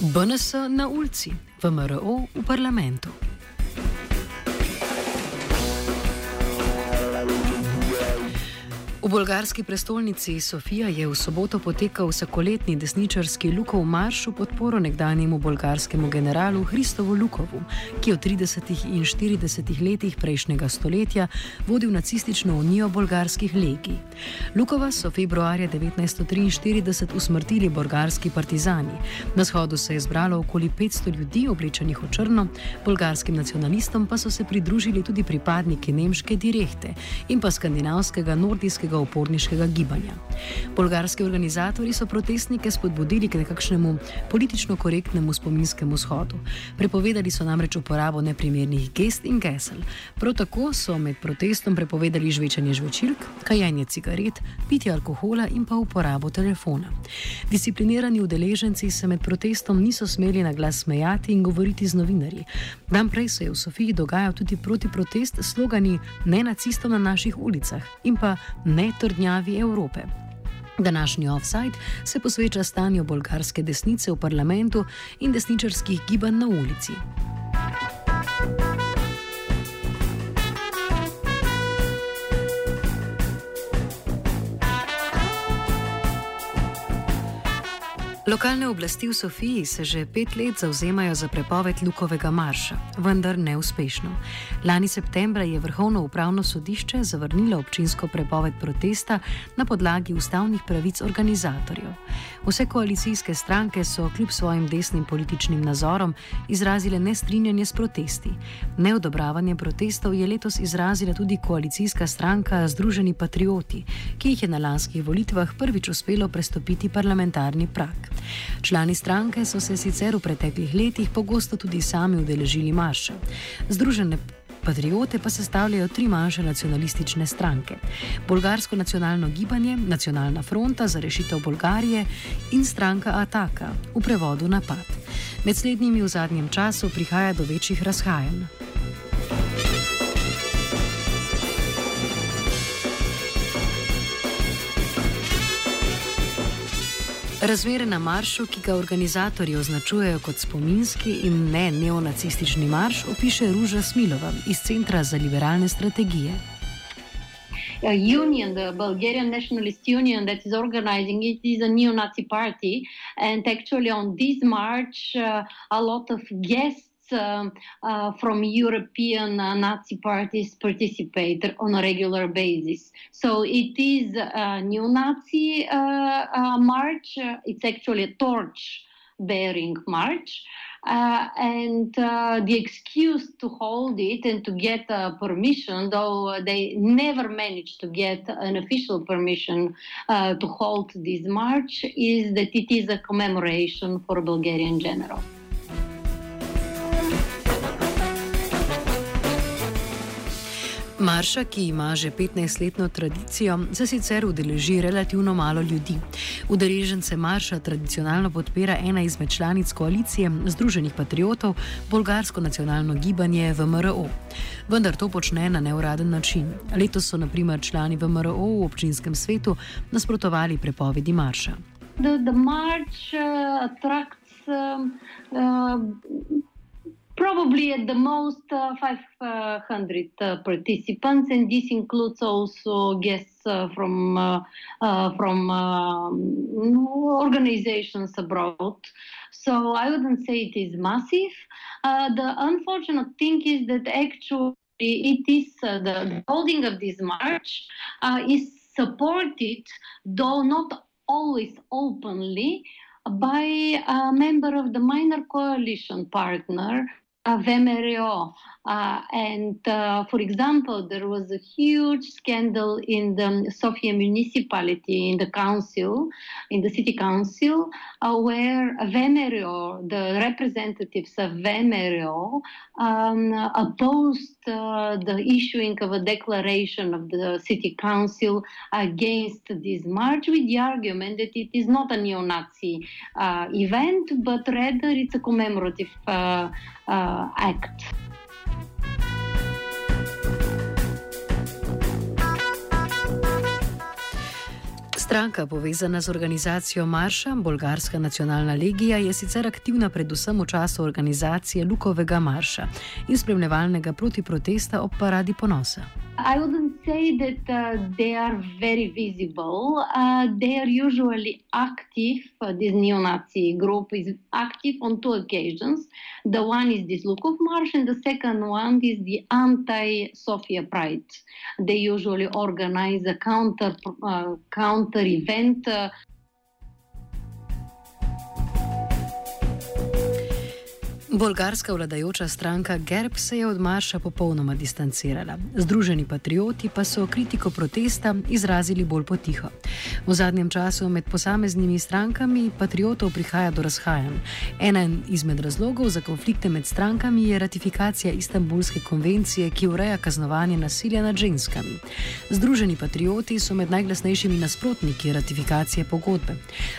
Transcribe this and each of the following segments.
BNS na ulici, VMRO v parlamentu. V bolgarski prestolnici Sofija je v soboto potekal vsakoletni desničarski Lukov marš v podporo nekdanjemu bolgarskemu generalu Hristovu Lukovu, ki je v 30. in 40. letih prejšnjega stoletja vodil nacistično unijo bolgarskih legij. Lukova so februarja 1943 usmrtili bolgarski partizani. Na shodu se je zbralo okoli 500 ljudi oblečenih v črno, bolgarskim nacionalistom pa so se pridružili tudi pripadniki nemške direkte in pa skandinavskega nordijskega bolgarskega uporniškega gibanja. Bolgarski organizatori so protestnike spodbudili k nekakšnemu politično korektnemu spominskemu shodu. Prepovedali so namreč uporabo neprimernih gest in gesel. Prav tako so med protestom prepovedali žvečanje žvečilk, kajanje cigaret, pitje alkohola in pa uporabo telefona. Disciplinirani udeleženci se med protestom niso smeli na glas smejati in govoriti z novinarji. Dan prej se je v Sofiji dogajal tudi protiprotest s slogani ne nacistom na naših ulicah in pa ne ne trdnjavi Evrope. Današnji offside se posveča stanju bolgarske desnice v parlamentu in desničarskih gibanj na ulici. Lokalne oblasti v Sofiji se že pet let zauzemajo za prepoved Lukovega marša, vendar neuspešno. Lani septembra je Vrhovno upravno sodišče zavrnilo občinsko prepoved protesta na podlagi ustavnih pravic organizatorjev. Vse koalicijske stranke so kljub svojim desnim političnim nazorom izrazile nestrinjanje s protesti. Neodobravanje protestov je letos izrazila tudi koalicijska stranka Združeni patrioti, ki jih je na lanskih volitvah prvič uspelo prestopiti parlamentarni prak. Člani stranke so se sicer v preteklih letih pogosto tudi sami udeležili marša. Združene patriote pa sestavljajo tri manjše nacionalistične stranke: Bolgarsko nacionalno gibanje, Nacionalna fronta za rešitev Bolgarije in stranka Ataka, v prevodu napad. Med slednjimi v zadnjem času prihaja do večjih razhajanj. Razmere na maršu, ki ga organizatorji označujejo kot spominski in ne neonacistični marš, opiše Ruža Smilova iz Centra za liberalne strategije. A union, the Bulgarian Nationalist Union that is organizing it, is a neo Nazi party. And actually, on this march, uh, a lot of guests uh, uh, from European uh, Nazi parties participate on a regular basis. So it is a neo Nazi march. It's actually a torch bearing march. Uh, and uh, the excuse to hold it and to get uh, permission, though they never managed to get an official permission to hold this march, is that it is a commemoration for a Bulgarian general. Marša, ki ima že 15-letno tradicijo, se sicer udeleži relativno malo ljudi. Udeležence marša tradicionalno podpira ena izmed članic koalicije Združenih patriotov, bolgarsko nacionalno gibanje VMRO. Vendar to počne na neuraden način. Letos so naprimer člani VMRO v občinskem svetu nasprotovali prepovedi marša. The, the march, uh, attracts, um, uh, probably at the most uh, 500 uh, participants, and this includes also guests uh, from uh, uh, from um, organizations abroad. So I wouldn't say it is massive. Uh, the unfortunate thing is that actually it is the holding of this march is supported, though not always openly, by a member of the minor coalition partner Αβε. Uh, and uh, for example, there was a huge scandal in the Sofia municipality, in the council, in the city council, uh, where VMRO, the representatives of VMRO, um, opposed uh, the issuing of a declaration of the city council against this march with the argument that it is not a neo Nazi uh, event, but rather it's a commemorative uh, act. Stranka, povezana z organizacijo Marša, Bolgarska nacionalna legija, je sicer aktivna predvsem v času organizacije Lukovega marša in spremljevalnega protiprotesta ob paradi ponosa. I wouldn't say that uh, they are very visible. Uh, they are usually active. Uh, this neo-Nazi group is active on two occasions. The one is this Lukov March, and the second one is the anti-Sofia Pride. They usually organize a counter uh, counter event Bolgarska vladajoča stranka GERB se je od marša popolnoma distancirala. Združeni patrioti pa so kritiko protesta izrazili bolj potiho. V zadnjem času med posameznimi strankami patriotov prihaja do razhajanj. Enen izmed razlogov za konflikte med strankami je ratifikacija Istanbulske konvencije, ki ureja kaznovanje nasilja nad ženskami. Združeni patrioti so med najglasnejšimi nasprotniki ratifikacije pogodbe.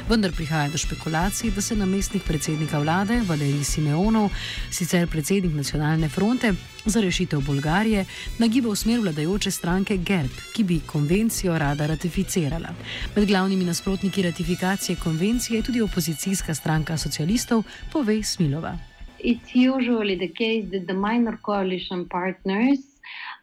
Vendar prihaja do špekulacij, da se namestnik predsednika vlade Valerij Simeonov Balkanov, sicer predsednik nacionalne fronte za rešitev Bolgarije, nagiba v smer vladajoče stranke GERB, ki bi konvencijo rada ratificirala. Med glavnimi nasprotniki ratifikacije konvencije je tudi opozicijska stranka socialistov, pove Smilova. It's usually the case that the minor coalition partners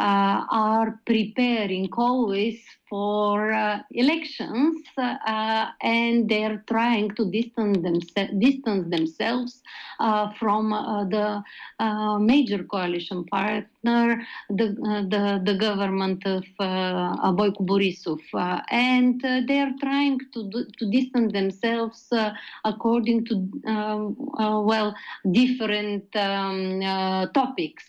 uh, are preparing always for uh, elections uh, and they're trying to distance, themse- distance themselves uh, from uh, the uh, major coalition partner, the, the, the, government of uh, Boyko Borisov. and they're trying to, do, to distance themselves according to, um, well, different um, topics.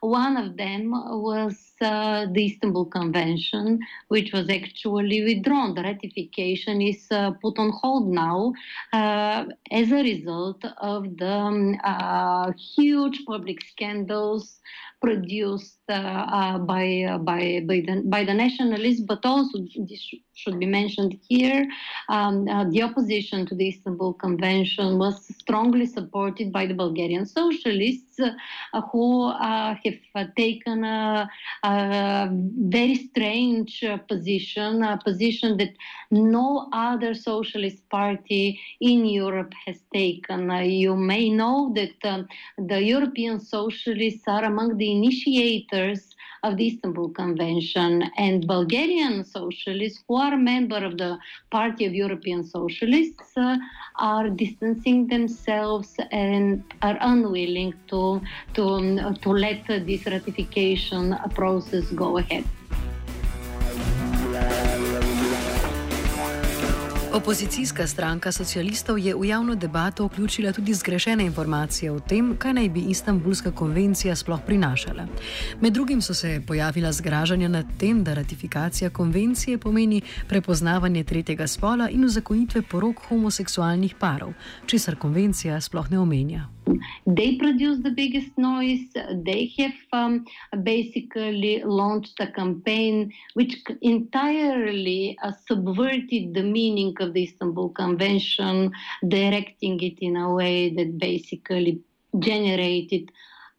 one of them was the Istanbul Convention, which was actually withdrawn. The ratification is uh, put on hold now uh, as a result of the um, uh, huge public scandals produced uh, uh, by, uh, by, by, the, by the nationalists, but also this should be mentioned here. Um, the opposition to the Istanbul Convention was strongly supported by the Bulgarian socialists who have taken a, a, very strange position, a position that no other socialist party in Europe has taken. you may know that um, the European socialists are among the initiators of the Istanbul Convention and Bulgarian socialists who are member of the Party of European Socialists uh, are distancing themselves and are unwilling to, to, to let this ratification process go ahead. Opozicijska stranka socialistov je v javno debato vključila tudi zgrešene informacije o tem, kaj naj bi Istanbulska konvencija sploh prinašala. Med drugim so se pojavila zgražanja nad tem, da ratifikacija konvencije pomeni prepoznavanje tretjega spola in uzakonitve porok homoseksualnih parov, česar konvencija sploh ne omenja. They produce the biggest noise. They have um, basically launched a campaign which entirely uh, subverted the meaning of the Istanbul Convention, directing it in a way that basically generated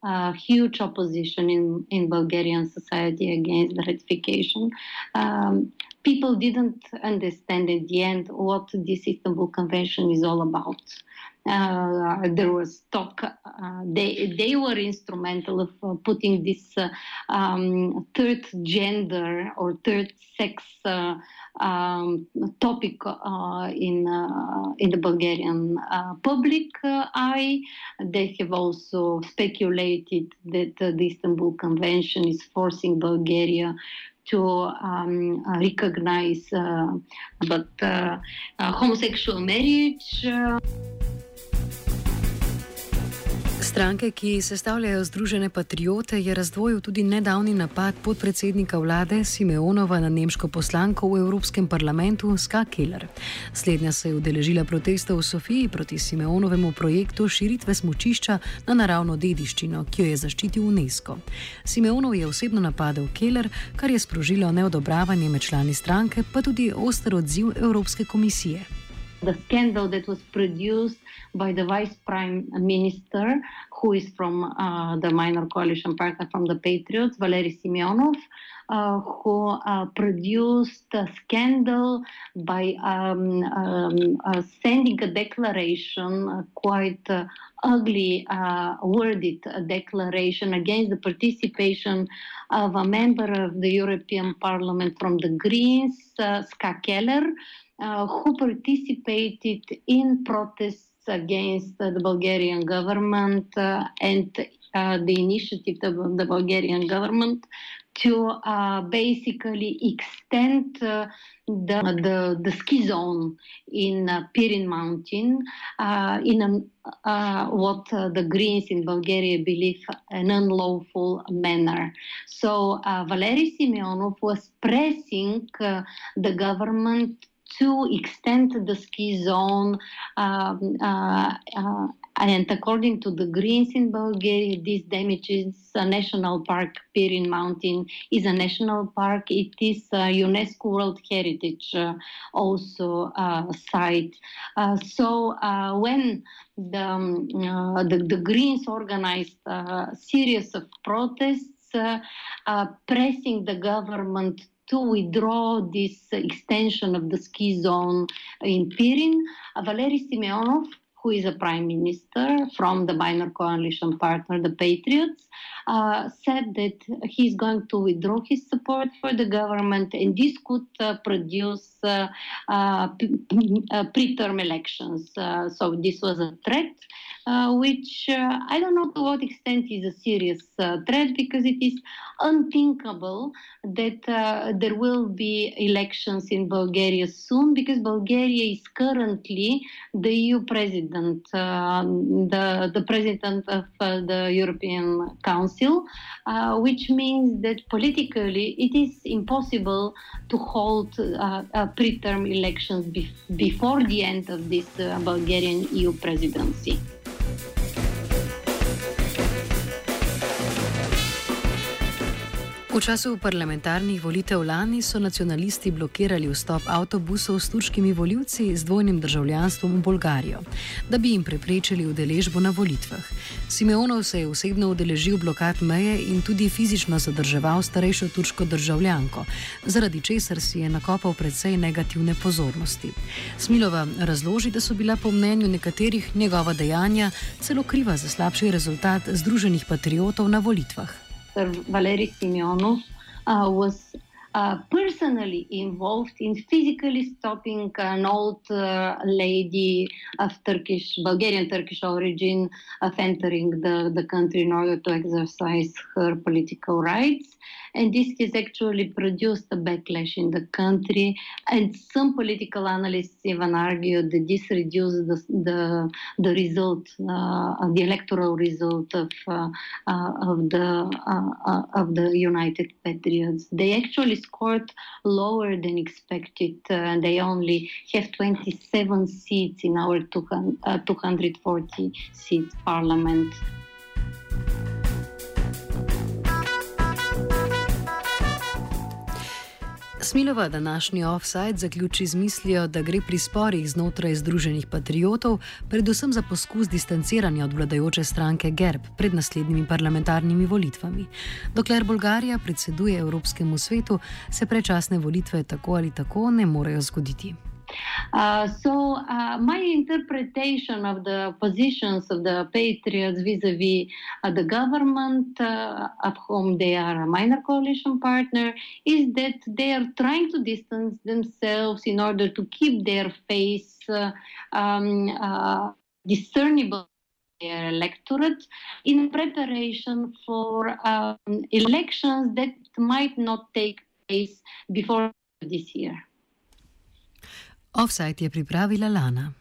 uh, huge opposition in, in Bulgarian society against the ratification. Um, people didn't understand in the end what this Istanbul Convention is all about. Uh, there was talk. Uh, they they were instrumental of uh, putting this uh, um, third gender or third sex uh, um, topic uh, in in the Bulgarian public eye. They have also speculated that the Istanbul Convention is forcing Bulgaria to um, recognize but homosexual marriage. Stranke, ki sestavljajo Združene patriote, je razdvojil tudi nedavni napad podpredsednika vlade Simeonova na nemško poslanko v Evropskem parlamentu Ska Keller. Slednja se je udeležila protestov v Sofiji proti Simeonovemu projektu širitve smočišča na naravno dediščino, ki jo je zaščitil UNESCO. Simeonov je osebno napadel Keller, kar je sprožilo neodobravanje med člani stranke, pa tudi oster odziv Evropske komisije. The scandal that was produced by the vice prime minister, who is from uh, the minor coalition partner from the Patriots, Valery Simeonov, uh, who uh, produced a scandal by um, um, uh, sending a declaration, uh, quite uh, ugly worded declaration against the participation of a member of the European Parliament from the Greens, Ska Keller, who participated in protests against the Bulgarian government uh, and uh, the initiative of the Bulgarian government to uh, basically extend uh, the, the, the, ski zone in uh, Pirin Mountain uh, in a, uh, what the Greens in Bulgaria believe an unlawful manner. So Valery Simeonov was pressing the government to extend the ski zone. Um, uh, uh, and according to the Greens in Bulgaria, this damages a national park. Pirin Mountain is a national park. It is a UNESCO World Heritage uh, also uh, site. Uh, so uh, when the, um, the, the Greens organized a series of protests. pressing the government to withdraw this extension of the ski zone in Pirin. Valery Simeonov, who is a prime minister from the minor coalition partner, the Patriots, uh, said that he's going to withdraw his support for the government, and this could uh, produce uh, uh pre-term elections. Uh, so this was a threat. Uh, which uh, I don't know to what extent is a serious uh, threat because it is unthinkable that uh, there will be elections in Bulgaria soon because Bulgaria is currently the EU president, um, the, the president of uh, the European Council, which means that politically it is impossible to hold pre-term elections be- before the end of this Bulgarian EU presidency. V času parlamentarnih volitev lani so nacionalisti blokirali vstop avtobusov s turškimi voljivci z dvojnim državljanstvom v Bolgarijo, da bi jim preprečili udeležbo na volitvah. Simeonov se je osebno udeležil blokad meje in tudi fizično zadrževal starejšo turško državljanko, zaradi česar si je nakopal predvsej negativne pozornosti. Smilova razloži, da so bila po mnenju nekaterih njegova dejanja celo kriva za slabši rezultat Združenih patriotov na volitvah. Valery Simeonov uh, was uh, personally involved in physically stopping an old uh, lady of Turkish, Bulgarian Turkish origin of entering the, the country in order to exercise her political rights. And this has actually produced a backlash in the country. And some political analysts even argue that this reduced the, the, the result, uh, the electoral result of, uh, uh, of, the, of the United Patriots. They actually scored lower than expected. Uh, they only have 27 seats in our 200, 240 seats parliament. Smilova današnji offside zaključi z mislijo, da gre pri sporih znotraj Združenih patriotov predvsem za poskus distanciranja od vladajoče stranke GERB pred naslednjimi parlamentarnimi volitvami. Dokler Bolgarija predseduje Evropskemu svetu, se prečasne volitve tako ali tako ne morejo zgoditi. Uh, so uh, my interpretation of the positions of the patriots vis-a-vis uh, the government of whom they are a minor coalition partner is that they are trying to distance themselves in order to keep their face um, discernible their electorate in preparation for um, elections that might not take place before this year. Offside je pripravila Lana.